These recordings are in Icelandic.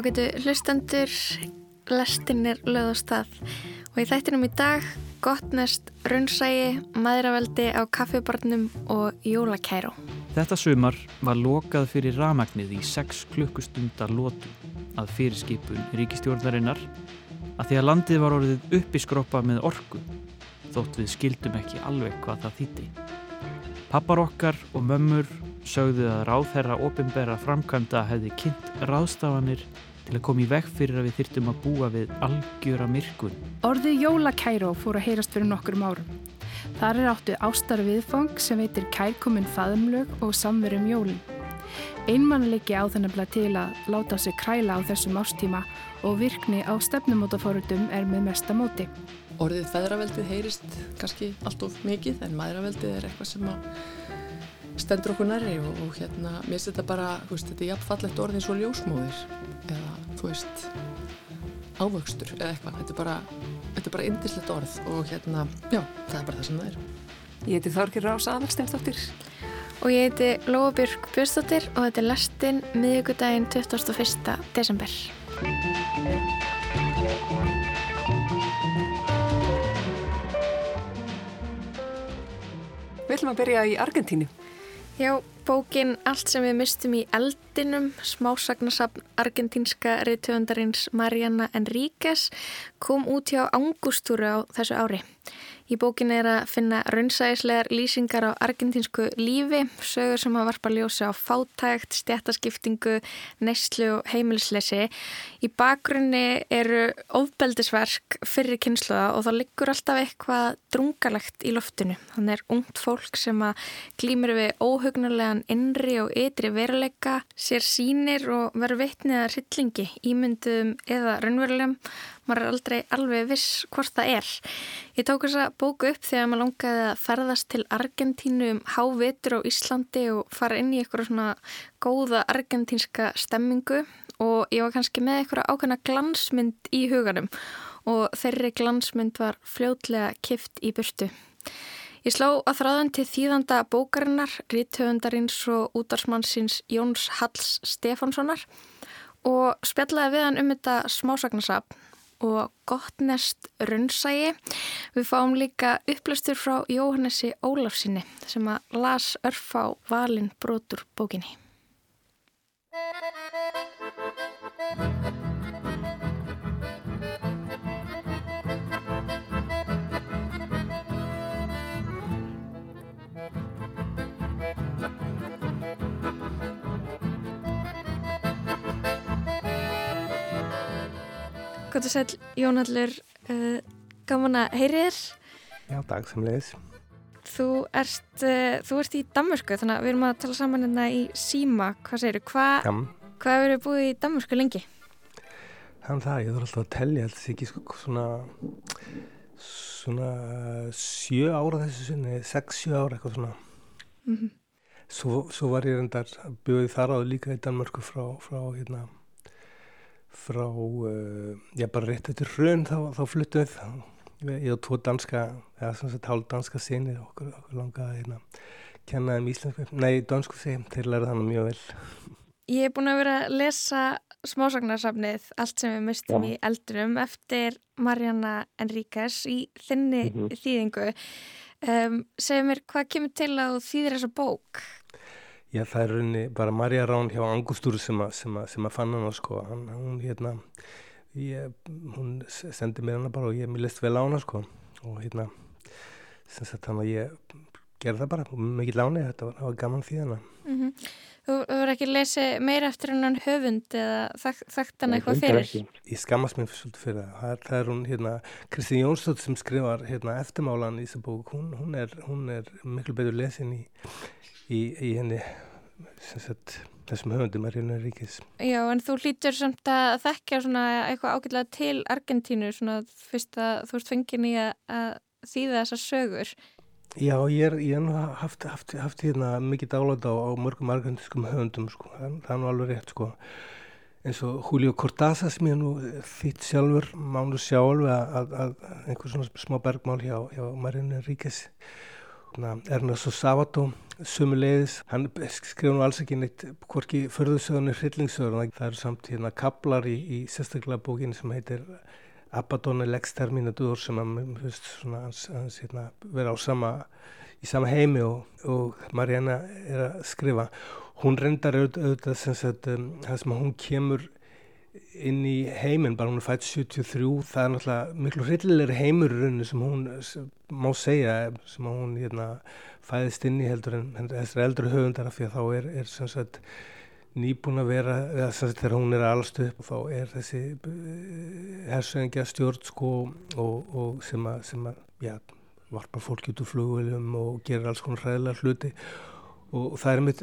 Ágætu hlustendur, lestin er löð á stað og í þættinum í dag gottnest runnsægi, maðuraveldi á kaffibarnum og jólakæró. Þetta sumar var lokað fyrir ramagnið í 6 klukkustundar lótu að fyrirskipun ríkistjórnarinnar að því að landið var orðið uppiskroppa með orku þótt við skildum ekki alveg hvað það þýtti. Pappar okkar og mömmur sögðu að ráðherra ofinbæra framkvæmda hefði kynnt ráðstafanir til að koma í veg fyrir að við þyrtum að búa við algjöra myrkun. Orðið jólakæró fór að heyrast fyrir nokkurum árum. Þar er áttu ástar viðfang sem veitir kærkominn faðumlög og samverum jólinn. Einmannleiki á þennabla til að láta sig kræla á þessum ástíma og virkni á stefnumótafórutum er með mesta móti. Orðið feðraveldið heyrist kannski allt of mikið en maðuraveldið er eitthvað sem að stendur okkur næri og, og hérna, mér finnst þetta bara, þú veist, þetta er jafnfallegt orðið svo ljósmóðir eða, þú veist, ávöxtur eða eitthvað, þetta er bara, þetta er bara indislegt orð og hérna, já, það er bara það sem það er. Ég heiti Þorgir Rása Aðalsteinsdóttir. Og ég heiti Lóabjörg Björnsdóttir og þetta er lastinn miðugudaginn 21. desember. Við ætlum að byrja í Argentínu. Já, bókin Allt sem við mistum í eldinum, smásagnasafn argentínska reytöfundarins Mariana Enríquez kom út hjá Angustúru á þessu ári. Í bókin er að finna raunsæðislegar lýsingar á argentínsku lífi, sögur sem að varpa ljósa á fátækt, stjættaskiptingu, neyslu og heimilisleysi. Í bakgrunni eru ofbeldisverk fyrir kynsluða og það liggur alltaf eitthvað drungalegt í loftinu. Þannig er ungt fólk sem að glýmur við óhugnarlegan innri og ytri veruleika, sér sínir og verður veitnið að rillingi, ímyndum eða raunverulegum maður er aldrei alveg viss hvort það er. Ég tók þessa bóku upp þegar maður langaði að ferðast til Argentínu um hávitur á Íslandi og fara inn í eitthvað svona góða argentínska stemmingu og ég var kannski með eitthvað ákveðna glansmynd í huganum og þeirri glansmynd var fljótlega kift í burtu. Ég sló að þráðan til þýðanda bókarinnar, rítöfundarins og útarsmannsins Jóns Halls Stefánssonar og spjallaði við hann um þetta smásagnasapn og gott nest runnsægi. Við fáum líka upplöstur frá Jóhannesi Ólafsinni sem að las örf á valin brotur bókinni. Gótt að sæl, Jónallur, uh, gaman að heyri þér. Já, dag sem leiðis. Þú ert, uh, þú ert í Danmörku, þannig að við erum að tala saman hérna í síma. Hvað segir þú? Hva, hvað hefur þið búið í Danmörku lengi? Þannig það, ég þarf alltaf að tellja, sé ekki svona, svona sjö ára þessu sinni, sex, sjö ára eitthvað svona. Mm -hmm. svo, svo var ég reyndar bjóðið þar áður líka í Danmörku frá, frá hérna, frá, uh, já bara rétt eftir raun þá, þá fluttum við ég og tvo danska, eða svona sett hálf danska sinni okkur, okkur langaði hérna kenna um íslensku, nei dansku segjum, þeir læra þannig mjög vel Ég er búin að vera að lesa smásagnarsafnið Allt sem við mistum ja. í eldunum eftir Mariana Enríquez í þinni mm -hmm. þýðingu um, segð mér hvað kemur til að þýðir þessa bók? Já, það er rauninni bara Marja Rán hjá Angustúr sem að, sem að, sem að fann hana sko, hann, hún hérna ég, hún sendi mér hana bara og ég mér list vel á hana sko. Og hérna sem sagt hann að ég gerði það bara. Og mikið láni, þetta var, var gaman því hana. Mm -hmm. Þú verður ekki lesa meira eftir hann höfund eða þekkt hann eitthvað fyrir? Ég skammast mér svolítið fyrir það. Það er, það er hún hérna, Kristi Jónsdótt sem skrifar hérna eftirmálan í þessu bók. Hún, hún, er, hún er miklu betur lesin í í, í henni sagt, þessum höfundum er hérna ríkis. Já, en þú hlýtur samt að þekkja svona eitthvað ágætlega til Argentínu svona fyrst að þú ert fengin í að þýða þessar sögur. Já, ég er, ég er nú haft, haft, haft hérna mikið dálæta á, á mörgum argentískum höfundum sko, það, er nú alveg rétt sko eins og Julio Cortázar sem ég nú þýtt sjálfur, mánu sjálf að, að, að einhver svona smá bergmál hjá, hjá Marina Ríkis Ernesto Savato sumulegis, hann skrif nú alls ekki neitt hvorki förðusögunni hryllingsögur, það eru samt hérna kaplar í, í sérstaklega bókin sem heitir Abaddon Lex Terminator sem hans hérna, vera á sama í sama heimi og, og Mariana er að skrifa. Hún reyndar auðvitað sem sagt, um, það sem hún kemur inn í heiminn, bara hún er fætt 73, það er náttúrulega miklu hryllilegri heimururinn sem hún sem má segja, sem hún hérna, fæðist inn í heldur en þessar eldru höfundar af því að þá er, er sagt nýbúin að vera, eða sagt þegar hún er allstu upp þá er þessi eh, hersöngja stjórn sko og, og sem að, sem að, já, varpa fólk út úr flugveljum og gerir alls konar hræðilega hluti. Og það er mitt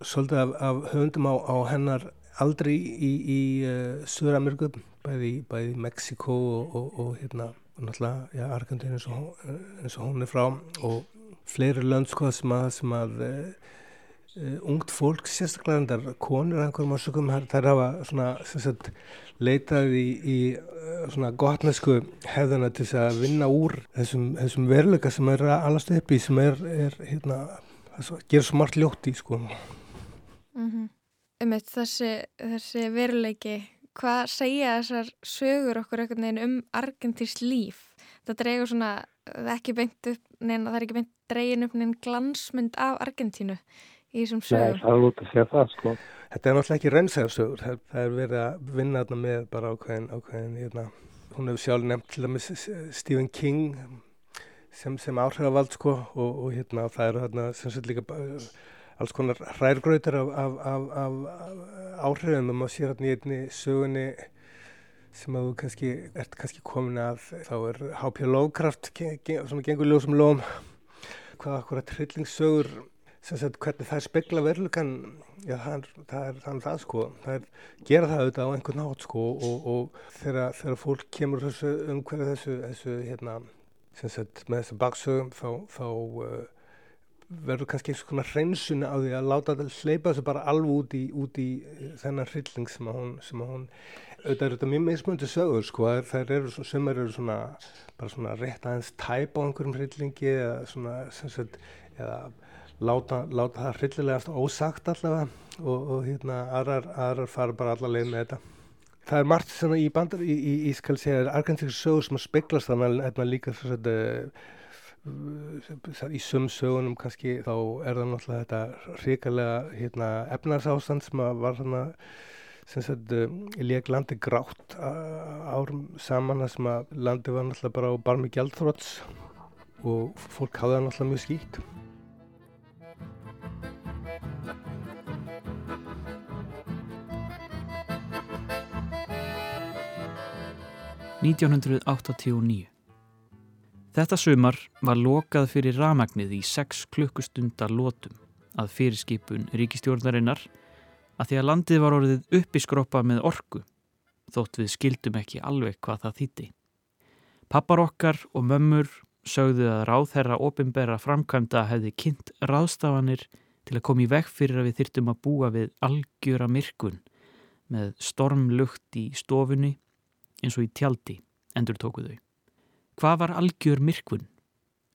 svolítið af, af höfundum á, á hennar aldrei í, í uh, Suður-Ameríku, bæði, bæði Mexiko og, og, og hérna náttúrulega, já, Argentín eins, eins og hún er frá og fleiri lönd sko sem að, sem að uh, ungt fólk, sérstaklega endar konur einhverjum ásökum, þær hafa svona, sagt, leitað í, í svona gotnesku hefðana til þess að vinna úr þessum, þessum veruleika sem er allast upp í sem er, er hérna, ger svo margt ljótt í sko. Mm -hmm um þessi, þessi veruleiki hvað segja þessar sögur okkur einhvern veginn um Argentís líf það dregur svona, það er ekki beint upp neina, það er ekki beint dregin upp neina glansmynd af Argentínu í þessum sögur. Nei, það er út að segja það sko. Þetta er náttúrulega ekki reynsæðarsögur það, það er verið að vinna þarna með bara ákveðin, ákveðin, hérna hún hefur sjálf nefnt til dæmis Stephen King sem, sem áhrifavald sko og, og hérna það eru þarna sem sagt líka bara alls konar hrærgröytar af, af, af, af áhrifum og maður sér hérna í einni sögunni sem að þú kannski ert kannski komin að þá er H.P. Lovecraft sem gengur ljósum lóm hvað akkurat tryllingssögur sem sagt hvernig það er spekla verulegan já það er það, er, það, er það sko það er gera það auðvitað á einhvern nátt sko og, og þegar, þegar fólk kemur þessu umhverju þessu, þessu hérna sem sagt með þessu baksögum þá, þá uh, verður kannski eitthvað svona hreinsun á því að láta þetta hleypa þessu bara alveg út í, út í þennan hrylling sem að hún, sem að hún auðvitað er þetta mjög mismöndu sögur sko, þær eru, sumar eru svona bara svona rétt aðeins tæp á einhverjum hryllingi eða svona sagt, eða láta, láta það hryllilegast ósagt allavega og, og hérna aðrar, aðrar fara bara allavega með þetta. Það er margt svona í bandar í, í, í skal segja, argentíkir sögur sem að speglast þannig að líka svona í sumsögunum kannski þá er það náttúrulega þetta hrikalega hérna, efnarsástand sem var svona sem sagt lék landi grátt árum saman að sem að landi var náttúrulega bara á barmi gjaldþróts og fólk hafði það náttúrulega mjög skýtt. 1989 Þetta sumar var lokað fyrir ramagnið í 6 klukkustundar lótum að fyrirskipun ríkistjórnarinnar að því að landið var orðið uppiskroppa með orku þótt við skildum ekki alveg hvað það þýtti. Pappar okkar og mömmur sögðu að ráðherra ofinbæra framkvæmda hefði kynnt ráðstafanir til að koma í veg fyrir að við þyrtum að búa við algjöra myrkun með stormlugt í stofunni eins og í tjaldi endur tókuðau. Hvað var algjör myrkvun?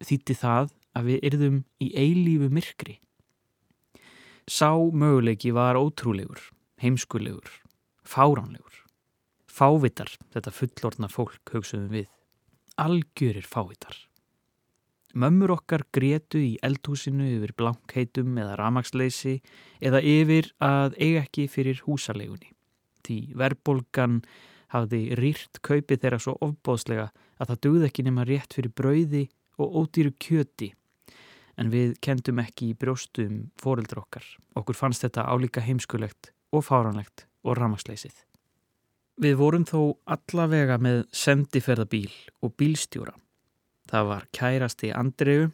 Þýtti það að við yrðum í eilífu myrkri? Sá möguleiki var ótrúlegur, heimskulegur, fáránlegur. Fávitar, þetta fullorna fólk, hugsaðum við. Algjörir fávitar. Mömmur okkar gretu í eldhúsinu yfir blankheitum eða ramagsleysi eða yfir að eiga ekki fyrir húsalegunni. Því verbolgan hafði rýrt kaupið þeirra svo ofbóðslega að það dögði ekki nema rétt fyrir brauði og ódýru kjöti en við kendum ekki í brjóstum fóreldra okkar. Okkur fannst þetta álíka heimskulegt og fáranlegt og ramagsleysið. Við vorum þó allavega með sendiferðabíl og bílstjóra. Það var kærasti Andreu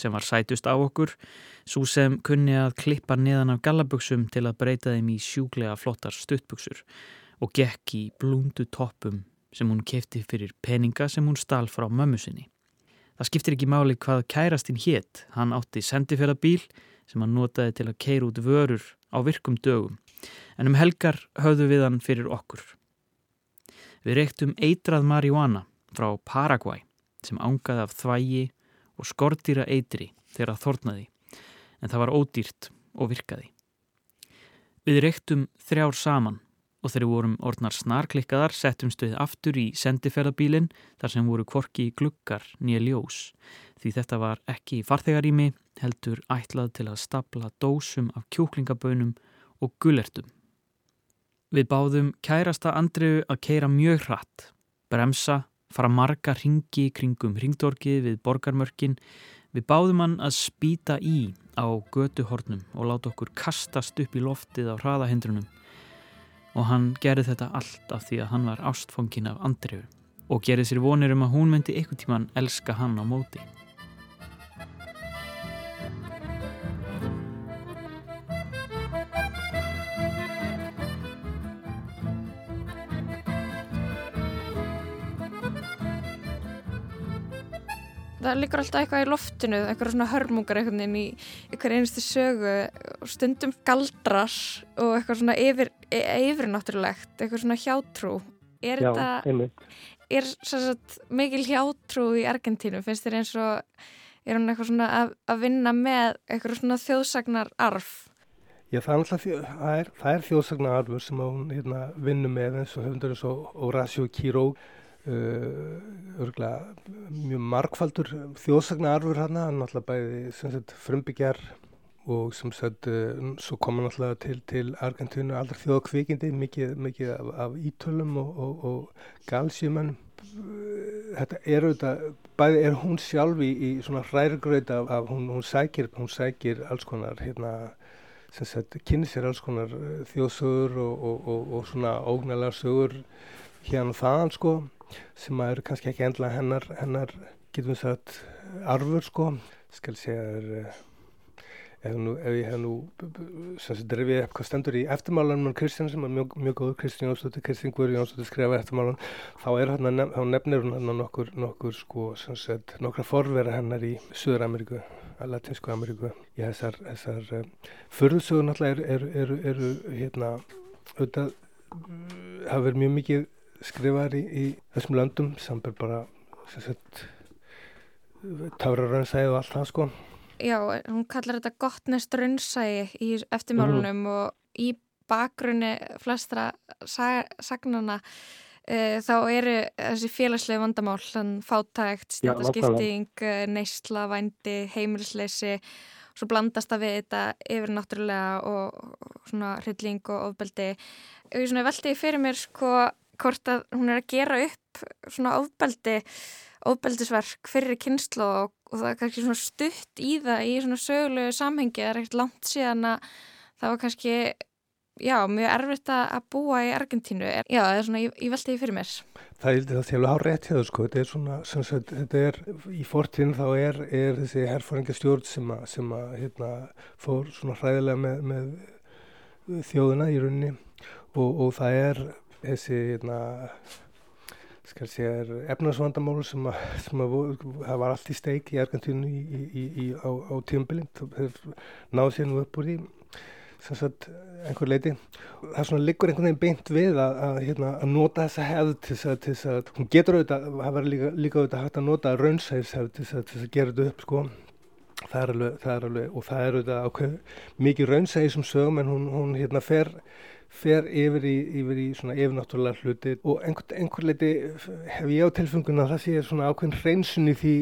sem var sætust á okkur, svo sem kunni að klippa neðan af gallaböksum til að breyta þeim í sjúglega flottar stuttbuksur og gekk í blúndu toppum sem hún kefti fyrir peninga sem hún stál frá mömmu sinni. Það skiptir ekki máli hvað kærastinn hétt, hann átti sendifjörðabíl sem hann notaði til að keira út vörur á virkum dögum, en um helgar höfðu við hann fyrir okkur. Við reyktum eitrað marihuana frá Paraguay sem ángaði af þvægi og skortýra eitri þegar það þornaði en það var ódýrt og virkaði. Við reyktum þrjár saman og þegar vorum orðnar snarklikkaðar settumst við aftur í sendiferðabílinn þar sem voru kvorki glukkar nýja ljós því þetta var ekki í farþegarími heldur ætlað til að stapla dósum af kjúklingabönum og gullertum. Við báðum kærasta Andriu að keira mjög hratt, bremsa, fara marga ringi kringum ringdorkið við borgarmörkin. Við báðum hann að spýta í á götuhornum og láta okkur kastast upp í loftið á hraðahindrunum. Og hann gerði þetta allt af því að hann var ástfóngin af Andriu og gerði sér vonir um að hún myndi ykkur tíman elska hann á móti. Það liggur alltaf eitthvað í loftinu, eitthvað svona hörmungar einhvern veginn í einhver einstu sögu. Stundum galdrar og eitthvað svona yfir, e, yfirnáttúrulegt, eitthvað svona hjátrú. Er Já, þetta, er sagt, mikil hjátrú í Argentínu, finnst þér eins og er hún eitthvað svona að, að vinna með eitthvað svona þjóðsagnar arf? Já, það er alltaf, það er, það er þjóðsagnar arfur sem hún hérna, vinnur með eins og höfundur eins og Horacio Quiroga örgulega mjög markfaldur þjóðsagnarfur hann alltaf bæði frumbyggjar og sem sagt uh, svo kom hann alltaf til, til Argentínu aldrei þjóðakvikindi mikið, mikið af, af ítölum og, og, og galsjumann þetta er auðvitað bæði er hún sjálf í, í svona hrærigraut af, af hún, hún sækir hún sækir alls konar hérna sem sagt kynni sér alls konar uh, þjóðsögur og, og svona ógnalega sögur hérna þaðan sko sem að eru kannski ekki endla hennar, hennar getum við sagt arfur sko. Skal segja er, ef, nú, ef ég hef nú drefið eitthvað stendur í eftirmálanum Kristján sem er mjög, mjög góður Kristján Jónsdóttir Kristján Guður Jónsdóttir skrifa eftirmálan þá er hann nef, nefnir hann nokkur, nokkur sko sagt, nokkra forvera hennar í Suður-Ameríku að Latinsku Ameríku í þessar, þessar um, förðsögur náttúrulega eru er, er, hérna auðvitað hafa verið mjög mikið skrifaðar í, í þessum löndum samt er bara tára-raunsæði og allt það sko. Já, hún kallar þetta gottnest raunsæði í eftirmálunum mm. og í bakgrunni flestra sag sagnana uh, þá eru þessi félagslega vandamál fátækt, stjætaskipting neysla, vændi, heimilisleysi svo blandast það við þetta yfir náttúrulega og svona hrylling og ofbeldi. Ég veldi fyrir mér sko hvort að hún er að gera upp svona ofbeldi ofbeldisverk fyrir kynslu og, og það er kannski svona stutt í það í svona sögulegu samhengi það er ekkert langt síðan að það var kannski já, mjög erfitt að búa í Argentínu. Já, það er svona, ég, ég veldi því fyrir mér. Það er það til að hafa rétt hjá það sko. Þetta er svona, sagt, þetta er í fortíðin þá er, er þessi herfóringastjórn sem að, sem að hérna, fór svona hræðilega með, með þjóðuna í rauninni. Og, og það er þessi hérna, efnarsvandamál sem, að, sem að, það var allt í steik í Argentínu í, í, á, á tíumbilinn náðu sér nú upp úr því sagt einhver leiti. Það er svona liggur einhvern veginn beint við að, að, hérna, að nota þessa hefð til þess að hún getur auðvitað, það var líka, líka auðvitað hægt að nota raunsæðishefð til þess að gera þetta upp sko. Það er alveg, það er alveg og það er auðvitað ákveð mikið raunsæði sem sögum en hún, hún hérna fer fer yfir í, yfir í svona yfirnáttúrulega hluti og einhver, einhver leiti hef ég á tilfenguna að það sé svona ákveðin hreinsun í því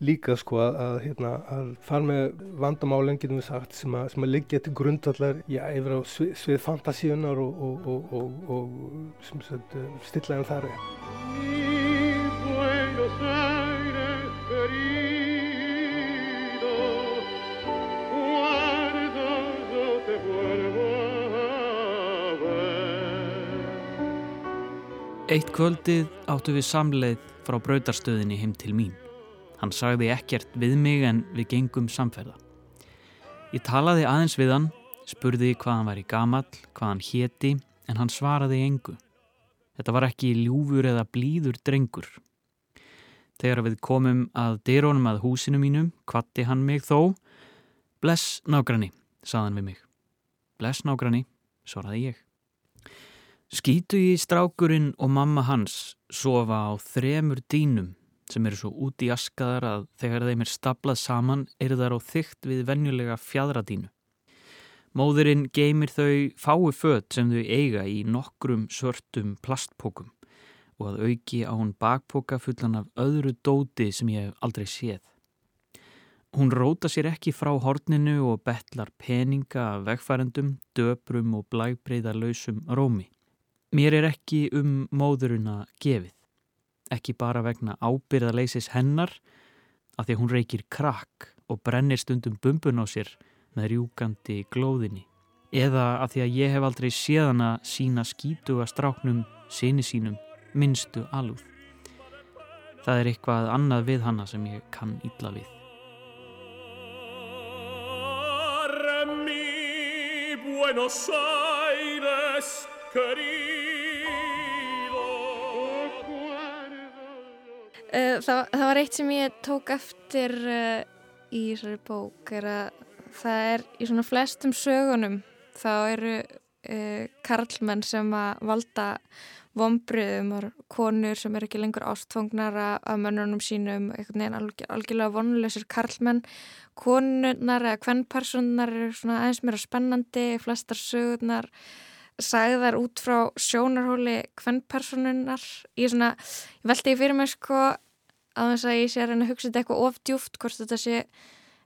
líka sko að, hérna, að fara með vandamálinn getum við sagt sem að, að liggja til grundvallar já, yfir á svið, svið fantasíunar og, og, og, og sem sagt stillaðum þar Eitt kvöldið áttu við samleið frá brautarstöðinni heim til mín. Hann sagði ekkert við mig en við gengum samferða. Ég talaði aðeins við hann, spurði hvað hann var í gamall, hvað hann héti, en hann svaraði engu. Þetta var ekki ljúfur eða blíður drengur. Þegar við komum að dyrónum að húsinu mínum, kvatti hann mig þó. Bless nágranni, saðan við mig. Bless nágranni, svaraði ég. Skítu í strákurinn og mamma hans sofa á þremur dínum sem eru svo út í askaðar að þegar þeim er staplað saman eru þar á þygt við venjulega fjadradínu. Móðurinn geymir þau fái fött sem þau eiga í nokkrum svörtum plastpókum og að auki á hún bakpóka fullan af öðru dóti sem ég hef aldrei séð. Hún róta sér ekki frá horninu og betlar peninga af vegfærendum, döprum og blæbreyðarlausum rómi. Mér er ekki um móðuruna gefið. Ekki bara vegna ábyrðarleisis hennar af því að hún reykir krakk og brennir stundum bumbun á sér með rjúkandi glóðinni. Eða af því að ég hef aldrei séðan að sína skítu að stráknum sinni sínum minnstu alúð. Það er eitthvað annað við hanna sem ég kann illa við. Buenos Aires querido það, það var eitt sem ég tók eftir uh, í þessari bók er að það er í svona flestum sögunum þá eru uh, karlmenn sem að valda vonbriðum og konur sem er ekki lengur ástfóngnar af mönnunum sínum, einhvern veginn algjör, algjörlega vonulegsir karlmenn. Konunar eða kvennpersonar eru svona aðeins mér spennandi, flestar sögurnar sagðar út frá sjónarhóli kvennpersonunar ég svona, ég veldi fyrir mig sko að þess að ég sé að reyna að hugsa þetta eitthvað ofdjúft, hvort þetta sé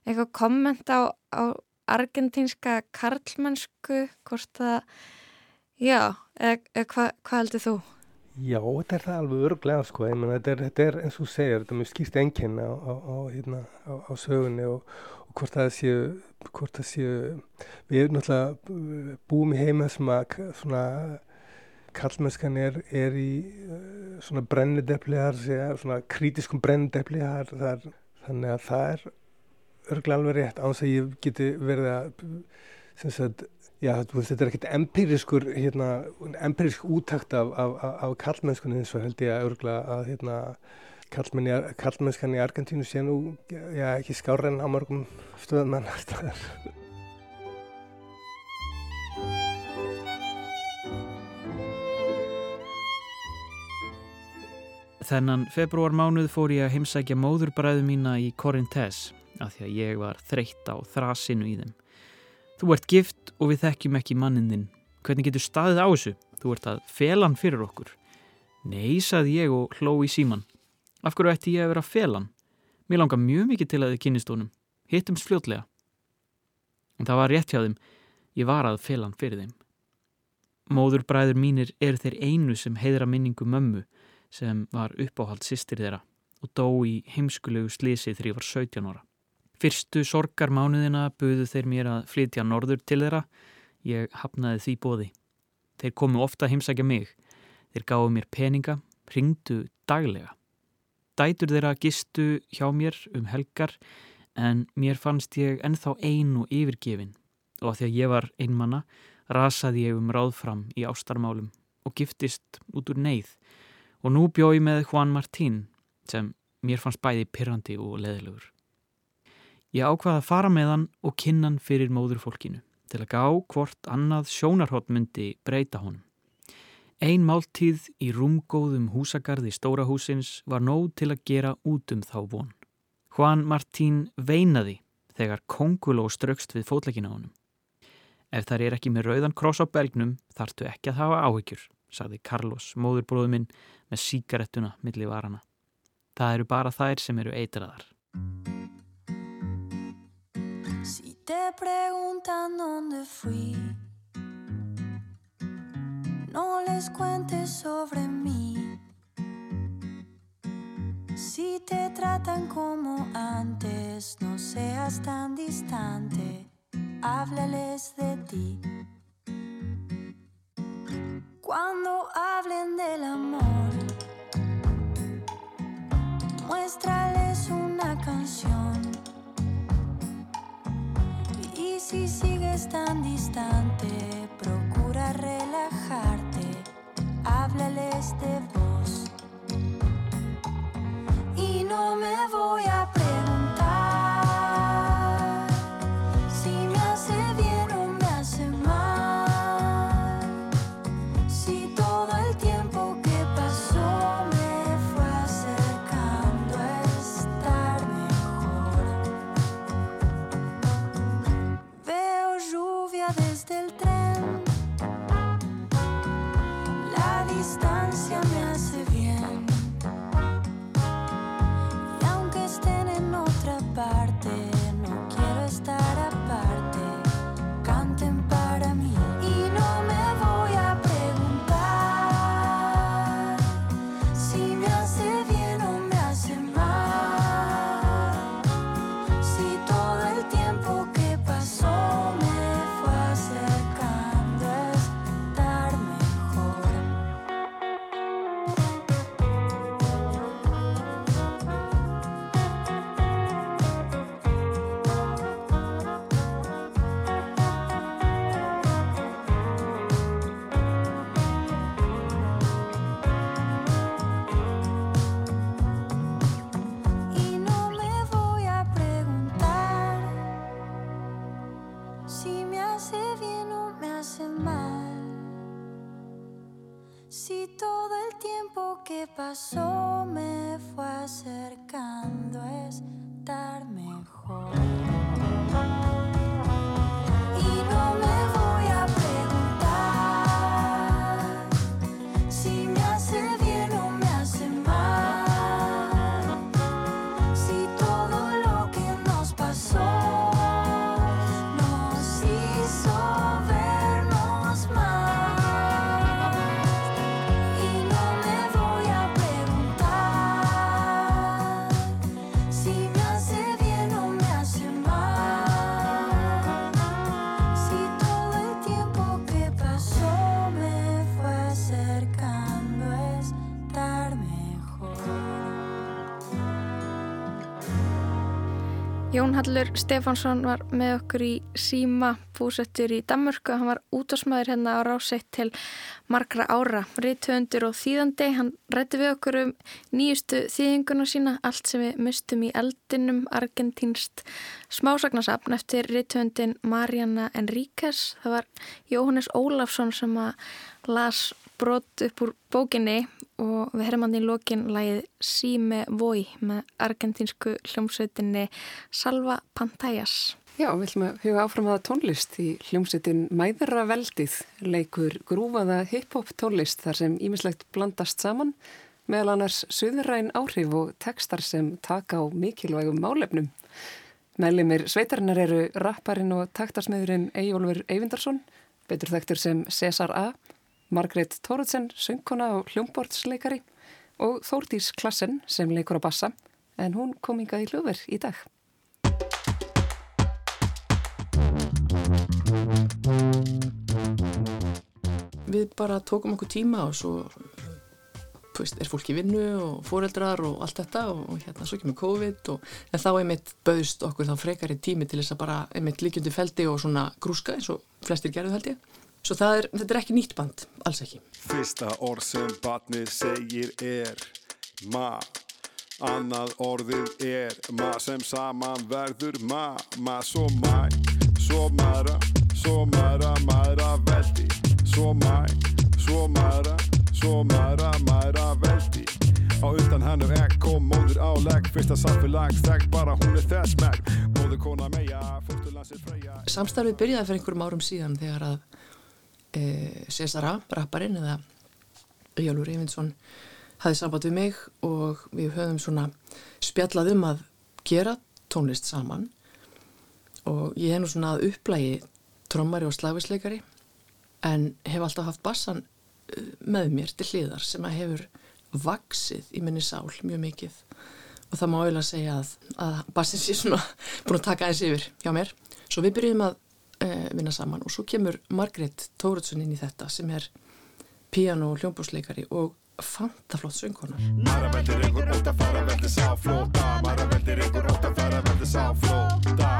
eitthvað komment á, á argentínska karlmennsku hvort það Já, eða hvað hva heldur þú? Já, þetta er það alveg örglega sko, ég menna þetta þetta er eins og segir, þetta er mjög skýrst enginni á, á, á, hérna, á sögunni og hvort það séu, hvort það séu, við náttúrulega búum í heima sem að svona kallmennskan er, er í uh, svona brennideppliðar, svona krítiskum brennideppliðar, þannig að það er örglega alveg rétt, án þess að ég geti verið að, sagt, Já, þetta er ekkert empiriskur, hérna, empirisk útakt af, af, af kallmennskunni eins og held ég að örgla að hérna, kallmennskan í Argentínu sé nú, já, ekki skára en á mörgum stöðum en aðstæðar. Þennan februarmánuð fór ég að heimsækja móðurbræðu mína í Corintez af því að ég var þreytt á þrasinu í þeim. Þú ert gift og við þekkjum ekki mannin þinn. Hvernig getur staðið á þessu? Þú ert að felan fyrir okkur. Nei, saði ég og hló í síman. Af hverju ætti ég að vera felan? Mér langar mjög mikið til að þið kynist honum. Hittumst fljótlega. En það var rétt hjá þeim. Ég var að felan fyrir þeim. Móðurbræður mínir eru þeir einu sem heiðra minningu mömmu sem var uppáhald sýstir þeirra og dó í heimskulegu slísi þegar ég var 17 ára. Fyrstu sorgarmánuðina buðu þeir mér að flytja norður til þeirra. Ég hafnaði því bóði. Þeir komu ofta að heimsækja mig. Þeir gáðu mér peninga, ringdu daglega. Dætur þeirra gistu hjá mér um helgar en mér fannst ég ennþá ein og yfirgefin og að því að ég var einmanna rasaði ég um ráðfram í ástarmálum og giftist út úr neyð og nú bjóði með Juan Martín sem mér fannst bæði pirrandi og leðilegur. Ég ákvaði að fara með hann og kinnan fyrir móðurfólkinu til að gá hvort annað sjónarhótt myndi breyta honum. Ein máltíð í rúmgóðum húsagarði stóra húsins var nóg til að gera út um þá von. Juan Martín veinaði þegar konguló ströxt við fótleikina honum. Ef þar er ekki með rauðan kross á belgnum þartu ekki að hafa áhyggjur, sagði Carlos, móðurbróðuminn með síkarettuna millir varana. Það eru bara þær sem eru eitraðar. te preguntan dónde fui, no les cuentes sobre mí. Si te tratan como antes, no seas tan distante, háblales de ti. Cuando hablen del amor, muéstrales una canción si sigues tan distante, procura relajarte, háblales de vos. Y no me voy a Jón Hallur Stefánsson var með okkur í síma búsettur í Danmörku. Hann var útásmaður hérna á ráseitt til margra ára. Ríðtöfundur og þýðandi. Hann rætti við okkur um nýjustu þýðinguna sína. Allt sem við mistum í eldinum, argentínst smásagnasafn eftir ríðtöfundin Mariana Enríquez. Það var Jóhannes Ólafsson sem að las brot upp úr bókinni og við herrum hann í lokin lægið Sime Voi með argentínsku hljómsveitinni Salva Pantallas. Já, við ætlum að huga áfram aða tónlist í hljómsveitin Mæðra veldið leikur grúfaða hip-hop tónlist þar sem ímislegt blandast saman meðal annars suðræn áhrif og textar sem taka á mikilvægum málefnum. Meðlimir sveitarinnar eru rapparinn og taktarsmiðurinn Eyjólfur Eyvindarsson, betur þekktur sem Cesar A., Margrét Tóruðsen, söngkona og hljómbordsleikari og Þórdís Klassen sem leikur á bassa en hún kom hingað í hljóður í dag. Við bara tókum okkur tíma og svo veist, er fólk í vinnu og fóreldrar og allt þetta og, hérna svo kemur COVID og en þá einmitt bauðst okkur þá frekari tími til þess að bara einmitt líkjandi feldi og svona grúska eins og flestir gerðu held ég. Svo er, þetta er ekki nýtt band, alls ekki. Fyrsta orð sem batnið segir er ma. Annað orðið er ma sem saman verður ma. Ma svo mæ, svo mæra, svo mæra, mæra veldi Svo mæ, svo mæra, svo mæra, mæra veldi Á utan hennu ekko, móður á legg. Fyrsta samfélag, þekk bara hún er þess megg Móður kona meja, fórstulandsir freyja. Samstarfið byrjaði fyrir einhverjum árum síðan þegar að e, Cesara, rapparinn eða Jálfur Eyvindsson hafði samband við mig og við höfum svona spjallað um að gera tónlist saman. Og ég hef nú svona að upplægi trommari og slagvisleikari en hef alltaf haft bassan eh, með mér til hliðar sem að hefur vaksið í minni sál mjög mikið. Og það má auðvitað segja að, að bassin sé svona búin að taka aðeins yfir hjá mér. Svo við byrjum að vinna saman. Og svo kemur Margrét Tóruðsson inn í þetta sem er piano og hljómbúsleikari og fantaflott söngkonar Mæra veldir ykkur út að fara veldir sá flóta Mæra veldir ykkur út að fara veldir sá flóta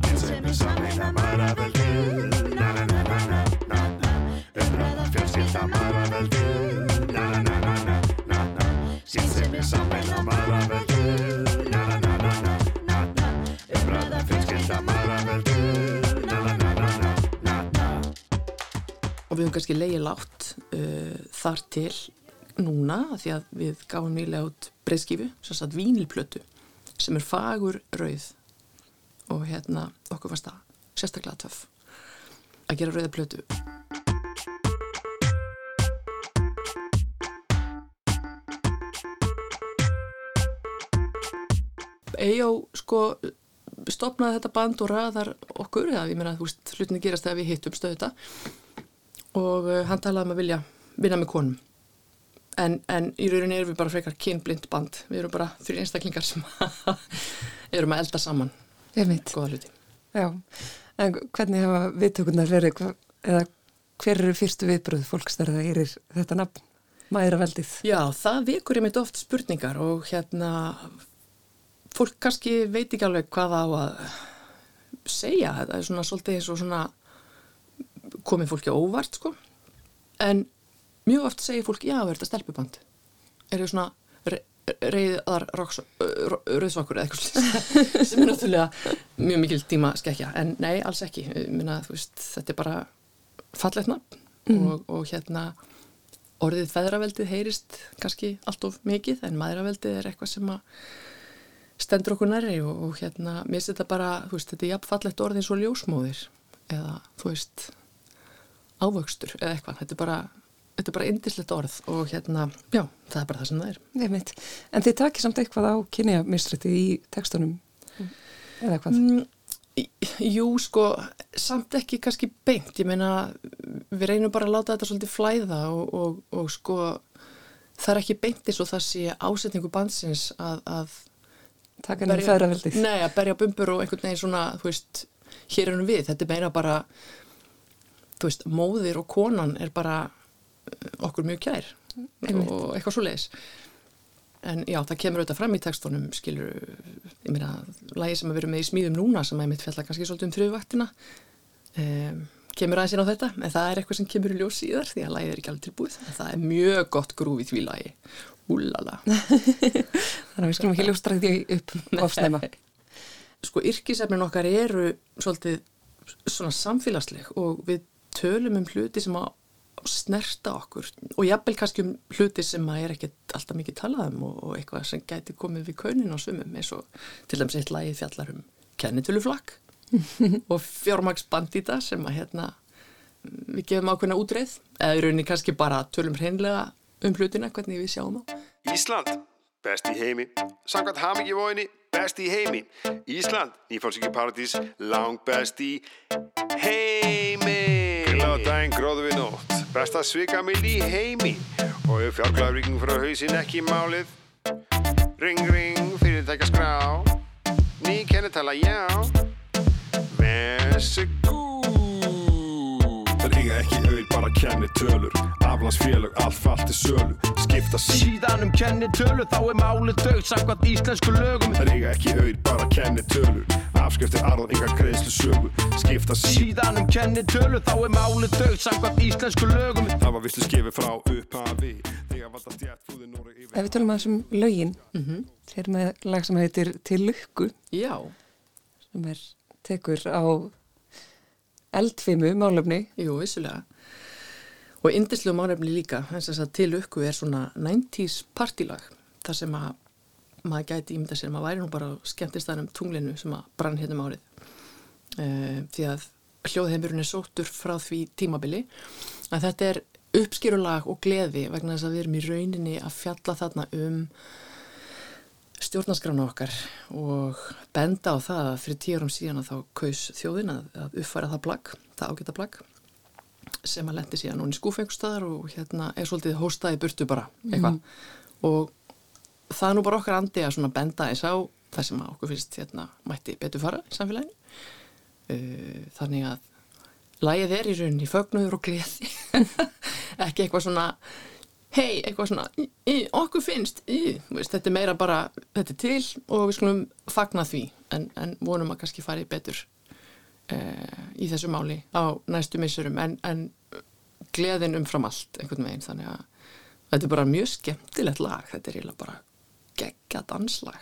Skynsefni samina mæra veldir Na na na na na na na. Umræða fjölskylda mæra veldir Na na na na na na. Na Skynsefni samina mæra veldir við höfum kannski leiði látt uh, þar til núna því að við gáum nýlega út breyðskifu, sem sagt vínilplötu sem er fagur rauð og hérna okkur fannst það sérstaklega töff að gera rauða plötu. Eyjó sko stopnaði þetta band og ræðar okkur eða ég meina þú veist hlutinni gerast þegar við hittum stöðu og uh, hann talaði um að vilja vinna með konum. En, en í rauninni erum við bara frekar kynblind band. Við erum bara þrjir einstaklingar sem erum að elda saman. Góða hluti. Já, en hvernig hafa viðtökurnar verið, eða hver eru fyrstu viðbröð fólks þegar það erir þetta nafn, mæra veldið? Já, það vekur ég mitt oft spurningar og hérna fólk kannski veit ekki alveg hvað á að segja, þetta er svona svolítið eins og svona komið fólki á óvart sko. En mjög oft segir fólk, já, er þetta stelpuband? Er það svona re reyðar rauðsvakur eða eitthvað sem er náttúrulega mjög mikil tíma skekja en nei, alls ekki. Minna, veist, þetta er bara fallegt nafn mm. og, og hérna orðið feðraveldið heyrist kannski allt of mikið en maðuraveldið er eitthvað sem að stendur okkur næri og, og hérna mér finnst þetta bara, þú veist, þetta er jafnfallegt orðið eins og ljósmóðir. Eða þú veist ávöxtur eða eitthvað, þetta er bara þetta er bara indislegt orð og hérna já, það er bara það sem það er. Nefnitt. En þið takir samt eitthvað á kynja mistrætti í tekstunum eða hvað? Mm, jú, sko samt ekki kannski beint, ég meina við reynum bara að láta þetta svolítið flæða og, og, og sko það er ekki beint eins og það sé ásetningu bansins að, að taka henni fæðraveldið Nei, að berja bumbur og einhvern veginn svona, þú veist hér erum við, þetta er meira bara þú veist, móðir og konan er bara eh, okkur mjög kær Einmitt. og eitthvað svo leiðis en já, það kemur auðvitað fram í tekstunum skilur, ég meina lægi sem að vera með í smíðum núna sem að ég mitt fjalla kannski svolítið um þrjúvaktina um, kemur aðeins inn á þetta en það er eitthvað sem kemur í ljós síðar því að lægið er ekki alveg tilbúið. En það er mjög gott grúf í því lægi úlala. Þannig að við skulum ekki ljóstra því upp ofsnæma Sko yrkisefnin okkar eru svolítið svona samfélagsleg og við tölum um hluti sem að snerta okkur og jafnvel kannski um hluti sem að er ekkert alltaf mikið talað um og, og eitthvað sem gæti komið við kaunin á sumum eins og til dæmis eitt lagi fjallar um kennitöluflakk og fjármagsbandita sem að hérna við gefum ákveðna útreið eða í rauninni kannski bara tölum hreinlega um hlutina hvernig við sjáum á. Ísland, best í heimi Samkvæmt hamingi vóinni, best í heimi. Ísland, nýfálsíki paradís Lang best í heimi. Gláð daginn gróðu við nótt. Besta svika mild í heimi. Og ef fjárglæðuríking frá hausin ekki málið. Ring ring, fyrirtækja skrá Ný kennetala, já. Eiga ekki auð, bara kenni tölur. Aflandsfélög, allt fallt til sölu. Skipta Síðan um kennitölu þá er málið dögt Samkvæmt íslensku lögum. Það eiga ekki auð, bara kenni tölur. Afskriftir arðan, enga greiðslu sögu. Skipta Síðan um kennitölu þá er málið dögt Samkvæmt íslensku lögum. Það var visslu skefið frá upphafi. Þegar valda stjætt flúði Nóra yfir Ef við tölum aðeins um lögin mm -hmm. þeir með lag sem heitir Til lukku. Já. Sem er tekur á eldfimu málefni. Jú, vissulega. Og indislu málefni líka þess að til ukku er svona 90's partílag þar sem að maður gæti ímynda sér, maður væri nú bara skemmtist þar um tunglinu sem að brann hérna um árið. Uh, því að hljóðheimurinn er sóttur frá því tímabili. Að þetta er uppskýrulag og gleði vegna þess að við erum í rauninni að fjalla þarna um stjórnaskrána okkar og benda á það að fyrir tíu árum síðan að þá kaus þjóðin að, að uppfæra það plagg, það ágæta plagg sem að lendi síðan núni skúfengustadar og hérna er svolítið hóstaði burtu bara eitthvað. Mm. og það er nú bara okkar andi að svona benda þess á það sem að okkur finnst hérna mætti betur fara í samfélaginu. Uh, þannig að lægið er í rauninni fögnuður og gleði. Ekki eitthvað svona hei, eitthvað svona í, í, okkur finnst, í, veist, þetta er meira bara þetta er til og við skulum fagna því en, en vonum að kannski fari betur uh, í þessu máli á næstu missurum en, en gleðin umfram allt einhvern veginn þannig að þetta er bara mjög skemmtilegt lag þetta er eiginlega bara geggja danslag.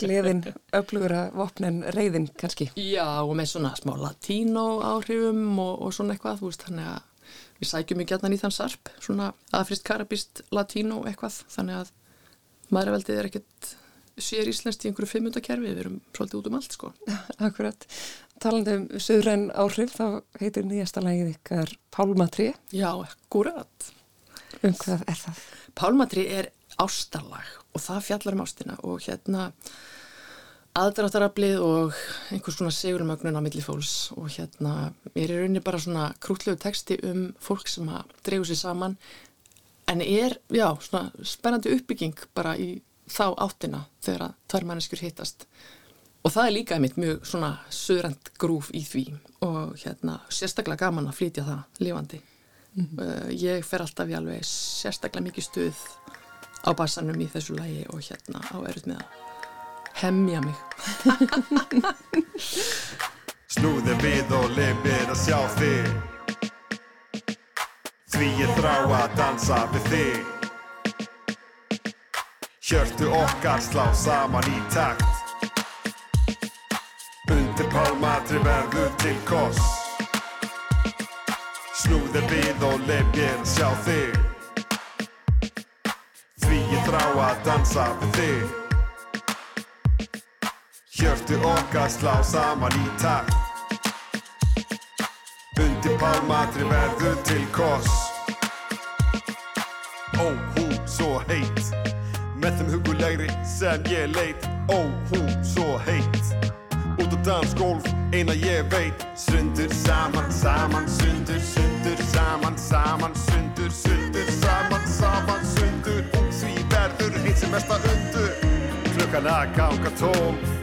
Gleðin, öflugur að vopnin reyðin kannski. Já og með svona smá latínó áhrifum og, og svona eitthvað þú veist þannig að við sækjum gætnan í þann sarp svona aðfrist karabist latínó eitthvað þannig að maðurveldið er ekkert sér íslenskt í einhverju fimmundakerfi við erum svolítið út um allt sko. Akkurat, talandi um söðræn áhrif þá heitir nýjasta lagið ykkar Pálmatri Já, akkurat. Um hvað er það? Pálmatri er ástarlag og það fjallar um ástina og hérna aðdráttaraflið og einhvers svona segurumögnun á milli fólks. Og hérna er í rauninni bara svona krútlegu texti um fólk sem að dreifu sér saman. En er, já, svona spennandi uppbygging bara í þá áttina þegar að tvær manneskjur hittast. Og það er líka einmitt mjög svona söðrand grúf í því. Og hérna sérstaklega gaman að flytja það lifandi. Mm -hmm. uh, ég fer alltaf í alveg sérstaklega mikið stuð á bassanum í þessu lægi og hérna á erut með að hemmja mig. Snúði við og lifir að sjá þig. Því ég þrá að dansa við þig. Hjörtu okkar slá saman í takt. Undir pálmatri verður til koss. Snúði við og leif mér að sjá þig. Því ég þrá að dansa við þig Hjörtu okkar slá saman í takt. Undir pálmatri verður til koss Ó, hún svo heit Með þeim hugulegri sem ég leit. Ó, hún svo heit Út á dansgólf, eina ég veit. Sundur saman, saman, sundur, sundur Saman, saman, sundur, sundur Saman, saman, sundur. Því verður hitt sem mesta undur. Klukkan að ganga tólf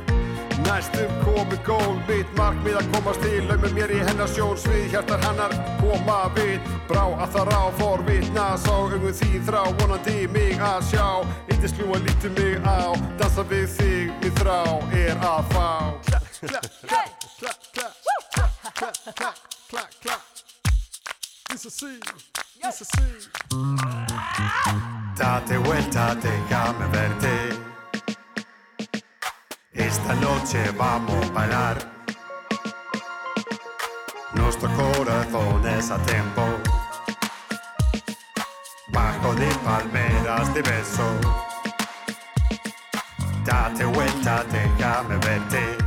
Næstum komið gól mitt markmið að komast til. Laumur mér í hennar sjón svið hjartar hennar koma við. Brá að það rá fór vitna sá um því þrá. Vonandi mig að sjá Eittir slúa lítu mig á. Dansa við þig við þrá er að fá. Klapp, klapp, klapp, klapp, klapp, klapp, klapp, klapp, klapp This is sí, this is sí Date vuelta, déjame verte Esta noche vamos a bailar. Nuestro corazón es a tiempo. Bajo de palmeras de beso. Date vuelta, déjame verte.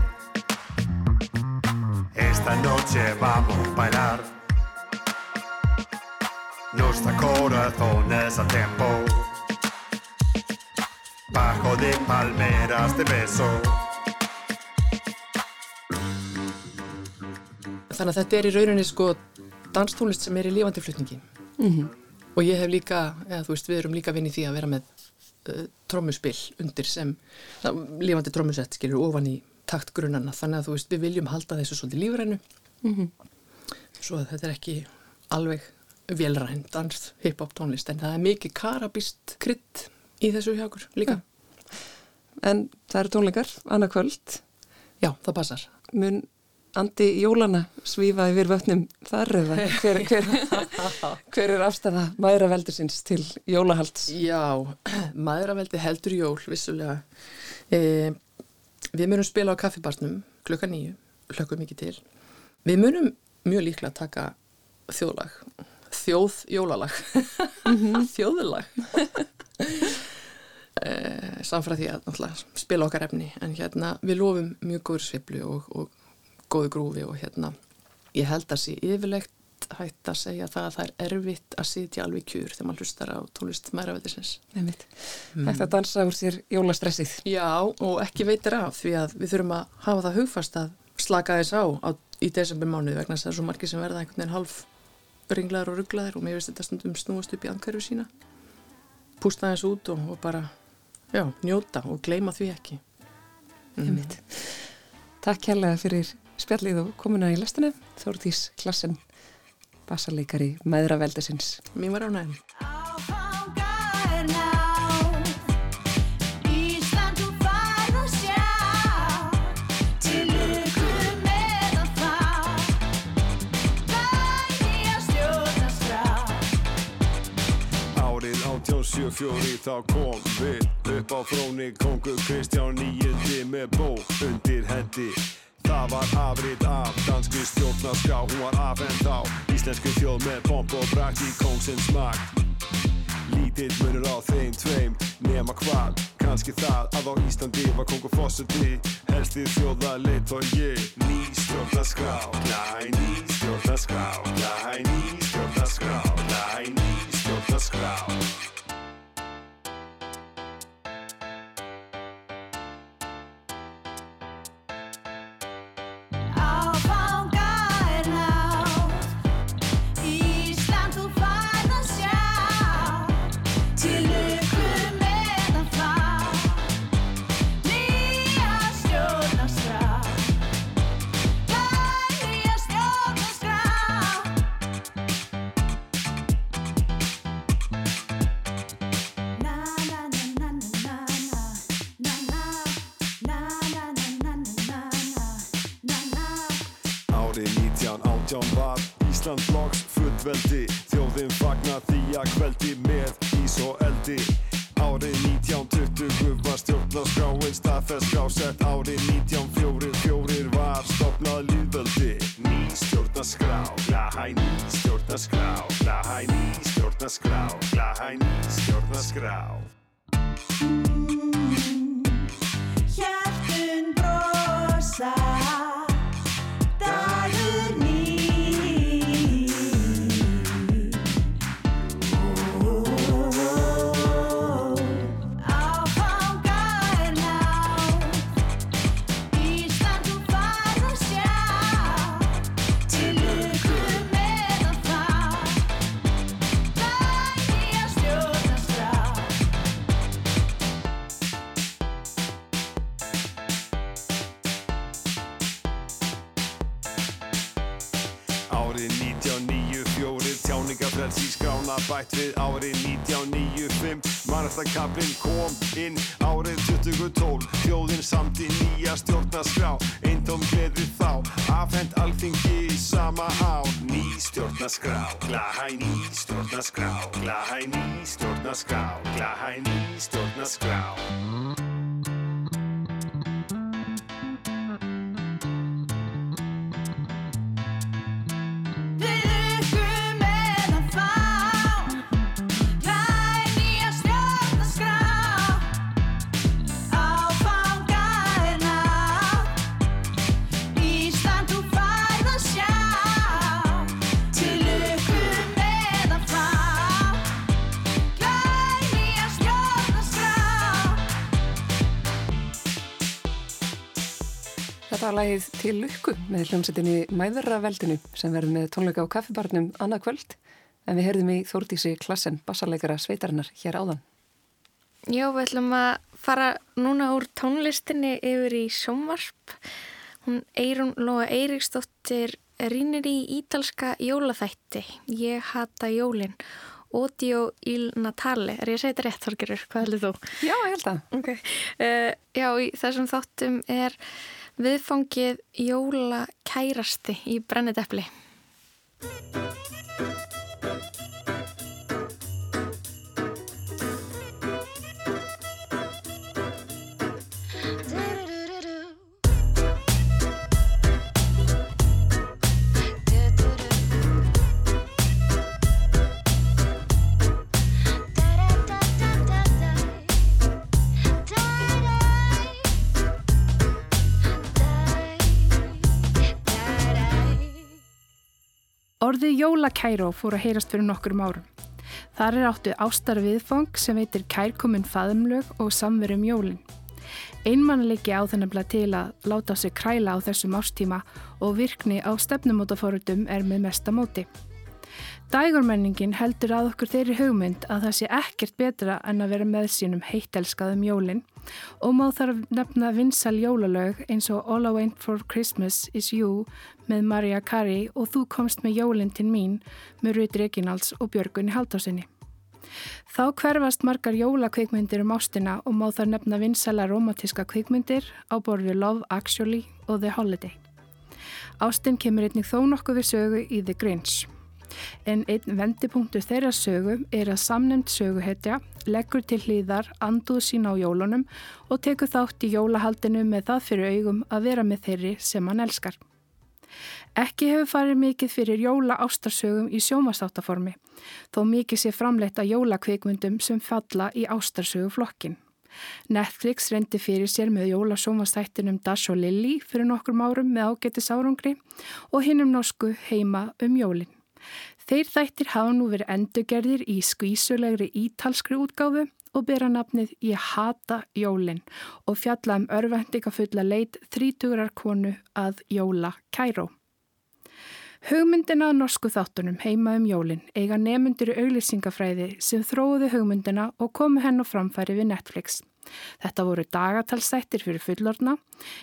Esta noche vamos a bailar. Nuestro corazón es a tiempo. Bajo de palmeras de beso. Þannig að þetta er í rauninni sko danstónlist sem er í lífandi flutningi Mhm. og ég hef líka, eða þú veist við erum líka vinn í því að vera með uh, trommuspill undir sem það, lífandi trommusett skilur ofan í takt grunnana þannig að þú veist við viljum halda þessu svolítið lífrænu Mhm. svo að þetta er ekki alveg velræn dans hip-hop tónlist en það er mikið karabist krydd í þessu hjá okkur líka En það eru tónleikar, annað kvöld. Já, það passar. Mun Andi Jólana svífa yfir vötnum þar eða hver, hver, hver er afstæða maðura veldursins til jólahalds? Já, maðuraveldi heldur jól, vissulega. E, við munum spila á kaffibarnum klukka nýju, hlökkum mikið til. Við munum mjög líklega taka þjóðlag, þjóð jólalag, þjóðlag. e, samfæra því að spila okkar efni, en hérna við lofum mjög góður sviplu og, og góðu grúfi og hérna ég held að sé yfirlegt hægt að segja það að það er erfitt að sitja alveg kjur þegar maður hlustar á tónlist mæraveldisins. Nefnitt. Hægt að dansa úr sér jólastressið. Já, og ekki veitir af því að við þurfum að hafa það hugfast að slaka þess á, á í desember mánuði vegna þess að það er svo margir sem verða einhvern veginn halv ringlaður og rugglaður og mér veist þetta stundum snúast upp í angverfu sína. Pústa þess út og, og bara, já, njóta og gleyma því ekki. Nefnitt. Takk hérlega fyrir spjallið og komuna í lestina. Þórtís Klassen bassarleikari maður af veldasins Mín var á næmi Sjöfjóri þá kom við upp á fróni kongur Kristján nýjandi með bó undir hendi. Það var afrið af danski stjórnarská, hún var afhengt á Íslensku þjóð með pomp og brakt í kóngsins makt. Lítill munur á þeim tveim, nema hvað, kannski það að á Íslandi var kongur fósiti Helsti þjóða leitt og ég, ný stjórnarskrá, næ, ný stjórnarskrá, næ, ný stjórnarskrá, næ, ný stjórnarskrá 1918 var Ísland flokks fullveldi. Þjóðin fagnar því að kveldi með ís og eldi. Árið 1920 var stjórnarskráin staðfestskrá sett árið 1944 var stopnað líðveldi ný stjórnarskrá Glahæ ný stjórnarskrá Glahæ ný stjórnarskrá Glahæ ný stjórnarskrá skrána bætt við árið 1995 Mannarstakablinn kom inn árið 2012 Þjóðin samt í nýja stjórnarskrá. Eintóm gleði þá. Afhend alþingi í sama ár. Ný stjórnarskrá, glahæ ný stjórnarskrá. Glahæ ný stjórnarskrá, glahæ ný stjórnarskrá Lagið til lukku með hljómsettinni Mæðraveldinu sem verður með tónleika á kaffibarnum annað kvöld en við heyrðum í Þórdísi Klassen, bassarleikara sveitarinnar hér áðan. Já, við ætlum að fara núna úr tónlistinni yfir í sjónvarp. Hún Eirun Lóa Eiríksdóttir rínir í ítalska jólaþætti. Ég hata jólin. Odio il Natale. Er ég að segja þetta rétt, Þorgerur? Hvað heldur þú? Já, ég held að. Ok. Uh, já, þessum þáttum er viðfangið jóla kærasti í brennidepli. Orðið jólakæró fór að heyrast fyrir nokkurum árum. Þar er áttu ástar viðfang sem veitir kærkomin faðumlög og samverum jólin. Einmannleiki á þennabla til að láta sig kræla á þessum ástíma og virkni á stefnumótaforutum er með mesta móti. Dægurmenningin heldur að okkur þeirri hugmynd að það sé ekkert betra en að vera með sínum heittelskaðum jólin og má þar nefna vinsal jólalög eins og All I Want for Christmas is You með Mariah Carey og Þú komst með jólin til mín með Ruth Reginalds og Björgunni Haldásinni. Þá hverfast margar jólakveikmyndir um ástina og má þar nefna vinsala romantíska kveikmyndir á borði Love Actually og The Holiday. Ástin kemur einnig þó nokkuð við sögu í The Grinch. En einn vendipunktur þeirra sögu er að samnefnd söguhetja leggur til hlýðar anduð sín á jólunum og tekur þátt í jólahaldinu með það fyrir augum að vera með þeirri sem hann elskar. Ekki hefur farið mikið fyrir jóla ástarsögum í sjómastáttaformi, þó mikið sé framleitt að jólakveikmyndum sem falla í ástarsögu flokkin. Netflix reyndi fyrir sér með jólasjómastættinum Dash og Lily fyrir nokkrum árum með ágættis árangri og hinnum norsku heima um jólin. Þeir þættir hafa nú verið endurgerðir í skvísulegri ítalskri útgáfu og bera nafnið Ég hata jólin og fjalla um örvendingafulla leit þrítugurar konu að jóla kæró. Hugmyndina að norsku þáttunum heima um jólin eiga nefnundur í auglýsingafræði sem þróðu hugmyndina og komu henn og framfæri við Netflix. Þetta voru dagatalsættir fyrir fullorna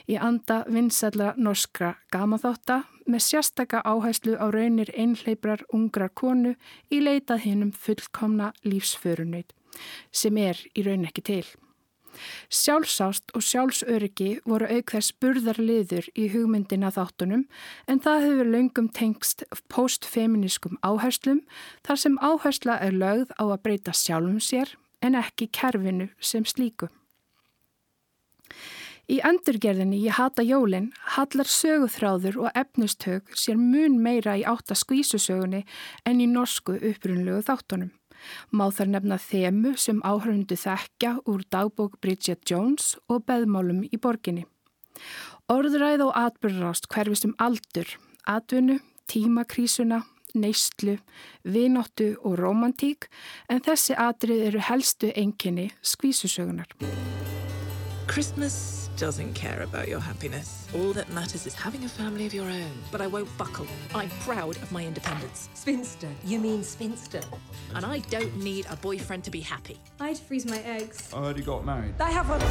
í anda vinsætla norskra gamaþátta með sérstaka áhæslu á raunir einhleiprar ungrar konu í leitað hinnum fullkomna lífsförunöyt sem er í raun ekki til. Sjálfsást og sjálfsöryggi voru auk þess burðarliður í hugmyndina þáttunum en það hefur löngum tengst postfeminískum áherslum þar sem áhersla er lögð á að breyta sjálfum sér en ekki kerfinu sem slíku. Í endurgerðinni Ég hata jólinn hallar söguþráður og efnustög sér mun meira í átta skvísusögunni en í norsku upprunlegu þáttunum. Má þar nefna þemu sem áhörundu þekkja úr dagbók Bridget Jones og beðmálum í borginni. Orðræð og atbyrðrást hverfist um aldur, atvinnu, tímakrísuna, neistlu, vinóttu og romantík en þessi atrið eru helstu enginni skvísusögunar. Christmas doesn't care about your happiness. All that matters is having a family of your own. But I won't buckle. I'm proud of my independence. Spinster. You mean spinster? And I don't need a boyfriend to be happy. I'd freeze my eggs. I heard you got married. I have one.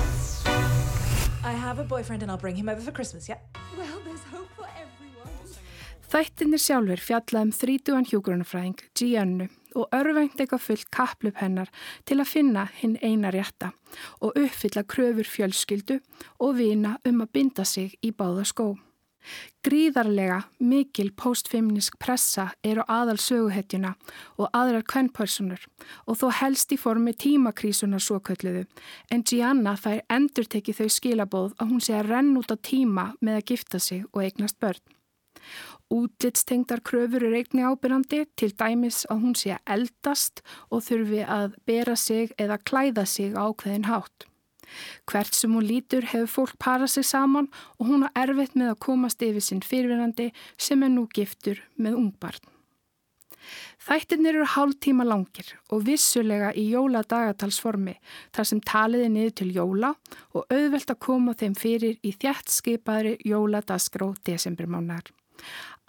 I have a boyfriend and I'll bring him over for Christmas, yeah? Well, there's hope for everyone. Þættinir sjálfur fjallað um þrítugan hjúgrunafræðing, Giannu, og örvengt eitthvað fullt kaplup hennar til að finna hinn eina rétta og uppfylla kröfur fjölskyldu og vina um að binda sig í báða skó. Gríðarlega mikil postfeminisk pressa er á aðal söguhetjuna og aðrar kvennpersonur og þó helst í formi tímakrísunar svo kölluðu en Gianna fær endur tekið þau skilabóð að hún sé að renn út á tíma með að gifta sig og eignast börn. Útlitstengdar kröfur er eigni ábyrjandi til dæmis að hún sé að eldast og þurfi að bera sig eða klæða sig ákveðin hátt. Hvert sem hún lítur hefur fólk parað sig saman og hún har erfitt með að komast yfir sinn fyrirverandi sem er nú giftur með ungbarn. Þættirnir eru hálf tíma langir og vissulega í jóladagatalsformi þar sem taliði niður til jóla og auðvelt að koma þeim fyrir í þjætt skipaðri jóladaskró desembermánar.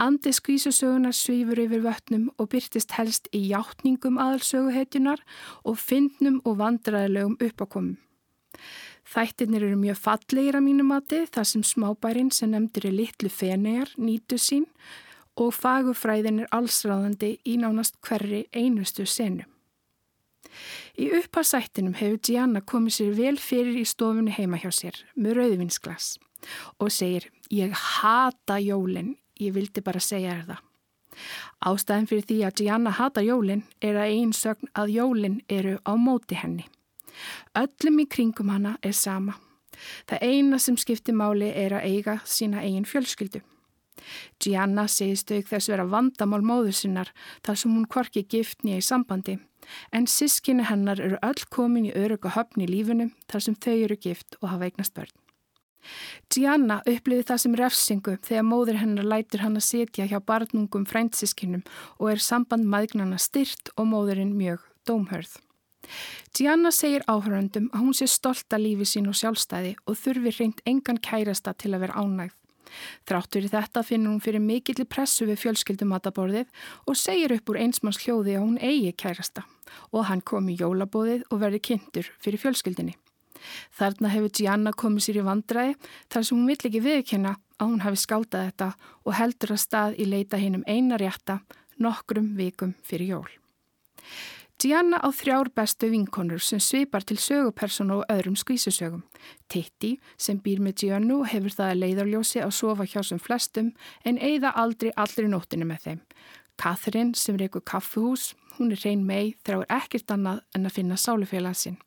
Andi skvísusögunar svífur yfir vötnum og byrtist helst í hjáttningum aðalsöguhetjunar og fyndnum og vandræðilegum uppákomum. Þættirnir eru mjög fallegir að mínu mati þar sem smábærin sem nefndir er litlu fenegar nýtu sín og fagufræðin er allsráðandi í nánast hverri einustu senu. Í upphásættinum hefur Gianna komið sér vel fyrir í stofunni heima hjá sér með rauðvinsglas og segir ég hata jólinn, ég vildi bara segja þér það. Ástæðin fyrir því að Gianna hata jólinn er að einn sögn að jólinn eru á móti henni. Öllum í kringum hana er sama. Það eina sem skiptir máli er að eiga sína eigin fjölskyldu. Gianna segist auk þess vera vandamál móður sinnar þar sem hún korki giftni í sambandi en sískinni hennar eru öll komin í öruga höfn í lífinu þar sem þau eru gift og hafa eignast börn. Gianna uppliði það sem refsingu þegar móður hennar lætur hann að setja hjá barnungum frændsískinum og er samband maðgnana styrt og móðurinn mjög dómhörð. Gianna segir áhöröndum að hún sé stolt að lífi sín og sjálfstæði og þurfi reynd engan kærasta til að vera ánægð. Þráttur í þetta finnur hún fyrir mikillir pressu við fjölskyldumataborðið og segir upp úr einsmanns hljóði að hún eigi kærasta og hann kom í jólabóðið og verði kynntur fyrir fjölskyldinni. Þarna hefur Gianna komið sér í vandræði þar sem hún vill ekki viðkynna að hún hafi skáltað þetta og heldur að stað í leita hinn um eina rétta nokkrum vikum fyrir jól. Gianna á þrjár bestu vinkonur sem svipar til sögupersonu og öðrum skvísusögum. Titti sem býr með Giannu hefur það að leiðarljósi að sofa hjá sem flestum en eigða aldrei allri nóttinu með þeim. Catherine sem reykur kaffuhús, hún er reyn mei þráir ekkert annað en að finna sálufélag sinn.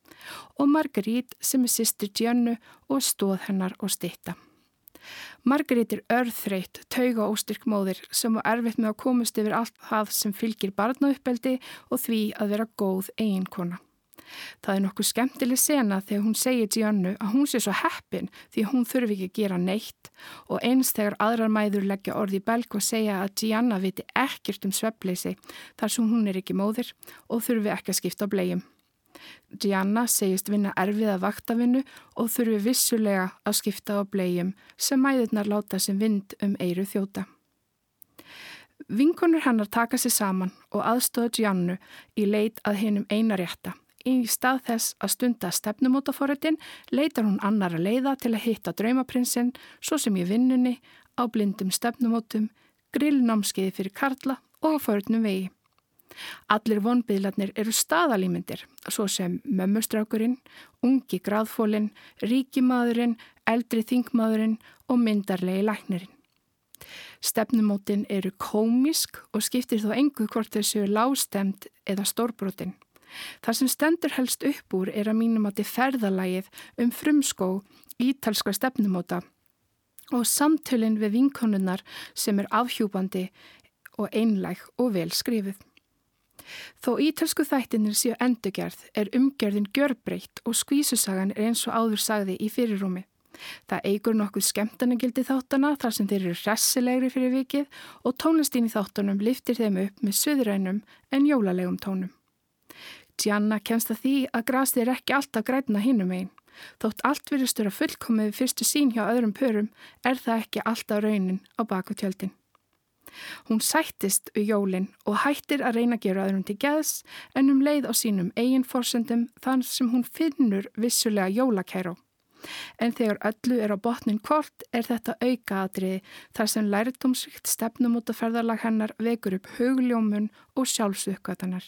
Og Marguerite sem er sýstur Giannu og stóð hennar og stitta. Margrét er örþreytt, tauga og styrk móðir sem á erfitt með að komast yfir allt það sem fylgir barnauppeldi og því að vera góð eiginkona. Það er nokkuð skemmtileg sena þegar hún segir Giannu að hún sé svo heppin því hún þurfi ekki að gera neitt og eins þegar aðrar mæður leggja orði í belg og segja að Gianna viti ekkert um svepleysi þar sem hún er ekki móðir og þurfi ekki að skipta á blegjum. Gianna segist vinna erfiða vaktavinnu og þurfi vissulega að skipta á blegjum sem mæðurnar láta sem vind um eiru þjóta. Vinkonur hennar taka sér saman og aðstóða Giannu í leit að hennum eina rétta. Í stað þess að stunda stefnumótaforritin leitar hún annara leiða til að hitta draumaprinsinn svo sem í vinnunni, á blindum stefnumótum, grillnámskeiði fyrir Karla og á förnum vegi. Allir vonbyðlarnir eru staðalýmyndir, svo sem mömmustrákurinn, ungi graðfólinn, ríkimadurinn, eldri þingmadurinn og myndarlegi læknirinn. Stefnumótin eru komisk og skiptir þó engu hvort þessu lástemt eða stórbrotin. Það sem stendur helst upp úr er að mínum að þið ferðalægið um frumskó ítalska stefnumóta og samtölinn við vinkonunnar sem er afhjúbandi og einlæg og vel skrifið. Þó ítalsku þættinir séu endurgerð er umgerðin gjörbreytt og skvísusagan er eins og áður sagði í fyrirrúmi. Það eigur nokkuð skemmtanagildi þáttana þar sem þeir eru ressilegri fyrir vikið og tónlistin í þáttunum liftir þeim upp með söðrænum en jólalegum tónum. Gianna kemst að því að grasið er ekki alltaf græna hinnum einn. Þótt allt virðistur að fullkomið fyrstu sín hjá öðrum pörum er það ekki alltaf raunin á baku tjöldin. Hún sættist við jólinn og hættir að reyna að gera öðrum til geðs en um leið á sínum eigin forsöndum þann sem hún finnur vissulega jólakæró. En þegar öllu er á botnin kvort er þetta aukaadriði þar sem læritumsvikt stefnumótaferðarlag hennar vekur upp hugljómun og sjálfsökkvatanar.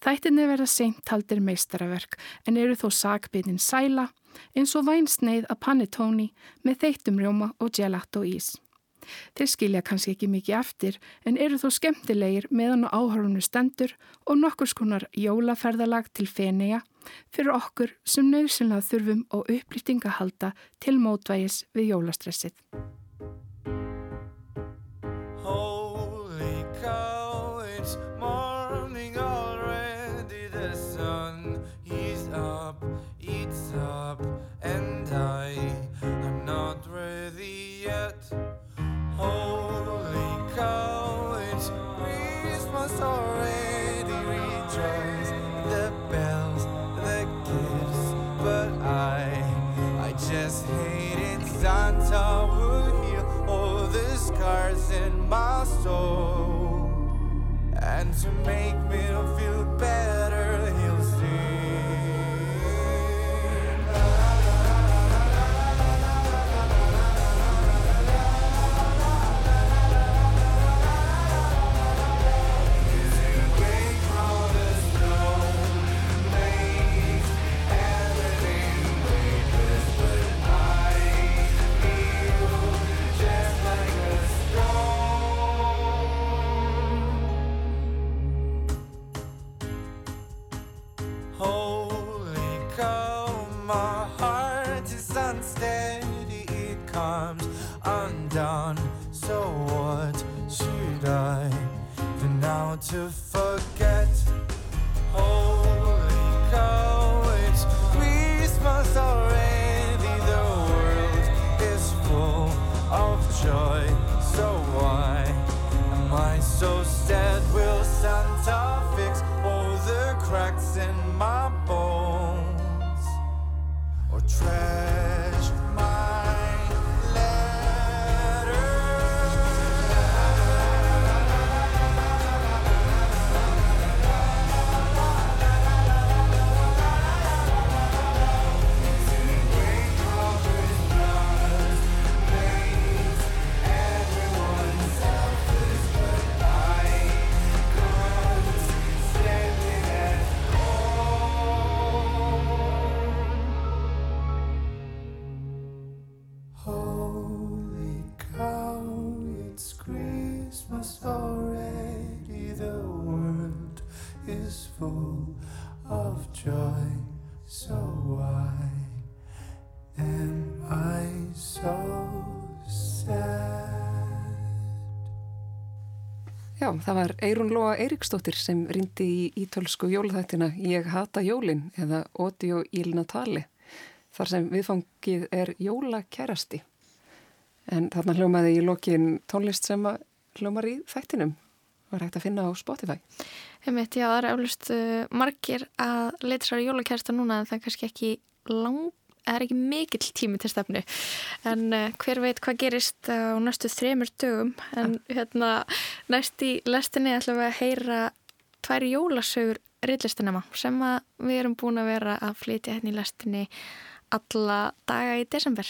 Þættinni verða seint taldir meistaraverk en eru þó sakbyrnin sæla eins og vænsneið að pannitóni með þeittum rjóma og gelato ís. Þeir skilja kannski ekki mikið eftir en eru þó skemmtilegir meðan á áhörfunu stendur og nokkur skonar jólaferðalag til Fenea fyrir okkur sem nöðsynlega þurfum og upplýtinga halda til mótvægis við jólastressið. Já, það var Eirún Lóa Eiríksdóttir sem rindi í ítölsku jólaþættina Ég hata jólin eða Odio il Natale þar sem viðfangið er jólakærasti. En þarna hljómaði í lokin tónlist sem hljómar í þættinum var hægt að finna á Spotify. Heimitt, já, það er eflust uh, margir að leita sér jólakærsta núna en það er kannski ekki lang, það er ekki mikill tími til stefnu en uh, hver veit hvað gerist á næstu þremur dögum en hérna næst í lestinni ætlum við að heyra tvær jólasögur rillistinema sem að við erum búin að vera að flytja hérna í lestinni alla daga í desember.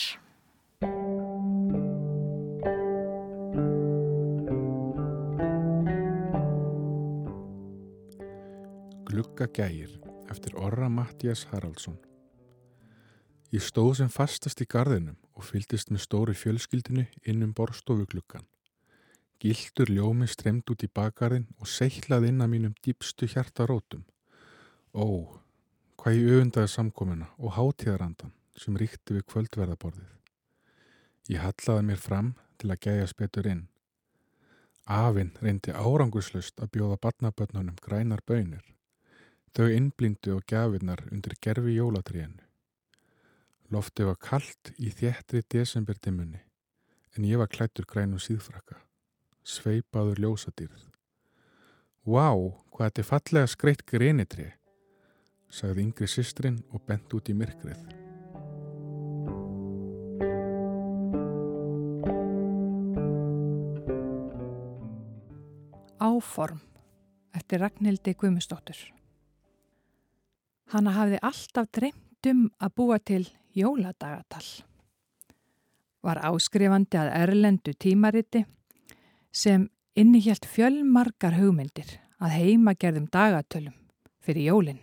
Gluggagægir eftir Orra Mattias Haraldsson. Ég stóð sem fastast í gardinum og fylgdist með stóri fjölskyldinu inn um borstofugluggan. Gildur ljómi stremd út í bakgarðin og seiklaði inn að mínum dýpstu hjartarótum. Ó, hvað ég öfundaði samkomuna og hátíðarandan sem ríkti við kvöldverðaborðið. Ég hallaði mér fram til að gæja spetur inn. Afinn reyndi árangurslust að bjóða barnabönnunum grænar bönir. Þau innblindu og gafinnar undir gerfi jólatríinu. Loftið var kallt í þéttri desemberdimunni en ég var klættur grænum síðfrakka. Sveipaður ljósadýrð. Vá, hvað þetta er fallega skreitt greinitri, sagði yngri systrin og bent út í myrkrið. Áform eftir Ragnhildi Guðmustóttur. Hanna hafði alltaf dreymt um að búa til jóladagatal. Var áskrifandi að erlendu tímariti sem innihjalt fjölmarkar hugmyndir að heima gerðum dagatölum fyrir jólinn.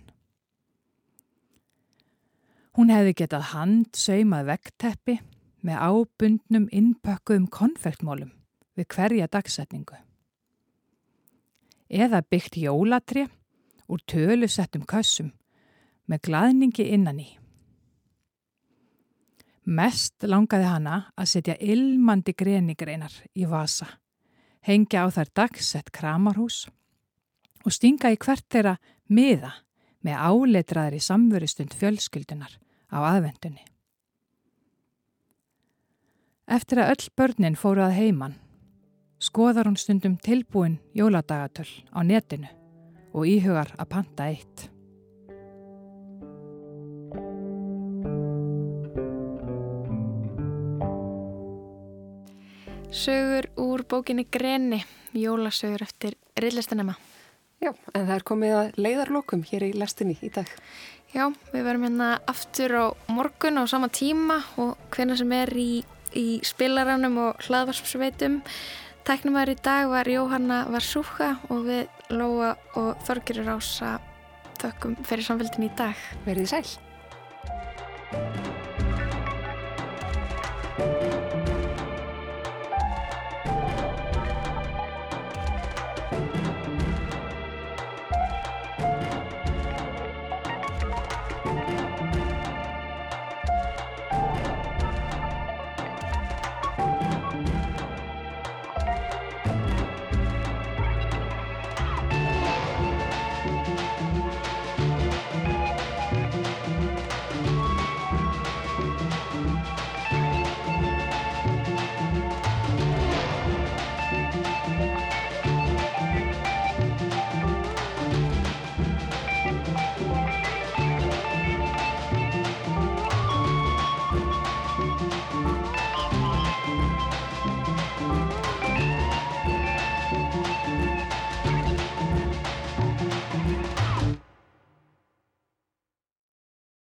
Hún hefði getað hand saumað vegteppi með ábundnum innpökkuðum konfektmólum við hverja dagsetningu. Eða byggt jólatri úr tölusettum kössum með glaðningi innan í. Mest langaði hana að setja ilmandi grenigreinar í vasa, hengja á þær dagsett kramarhús og stinga í hvert þeirra miða með áleitraðri samverustund fjölskyldunar á aðvendunni. Eftir að öll börnin fóru að heiman, skoðar hún stundum tilbúin jóladagatöl á netinu og íhugar að panta eitt. Sögur úr bókinni Greni, jólasögur eftir Rillistanema. Já, en það er komið að leiðarlokum hér í lestinni í dag. Já, við verum hérna aftur á morgun á sama tíma og hvena sem er í, í spilaranum og hlaðvarpsveitum. Tæknumæður í dag var Jóhanna Varsúka og við Lóa og Þorgirir Ása þökkum fyrir samfélgin í dag. Verðið sæl.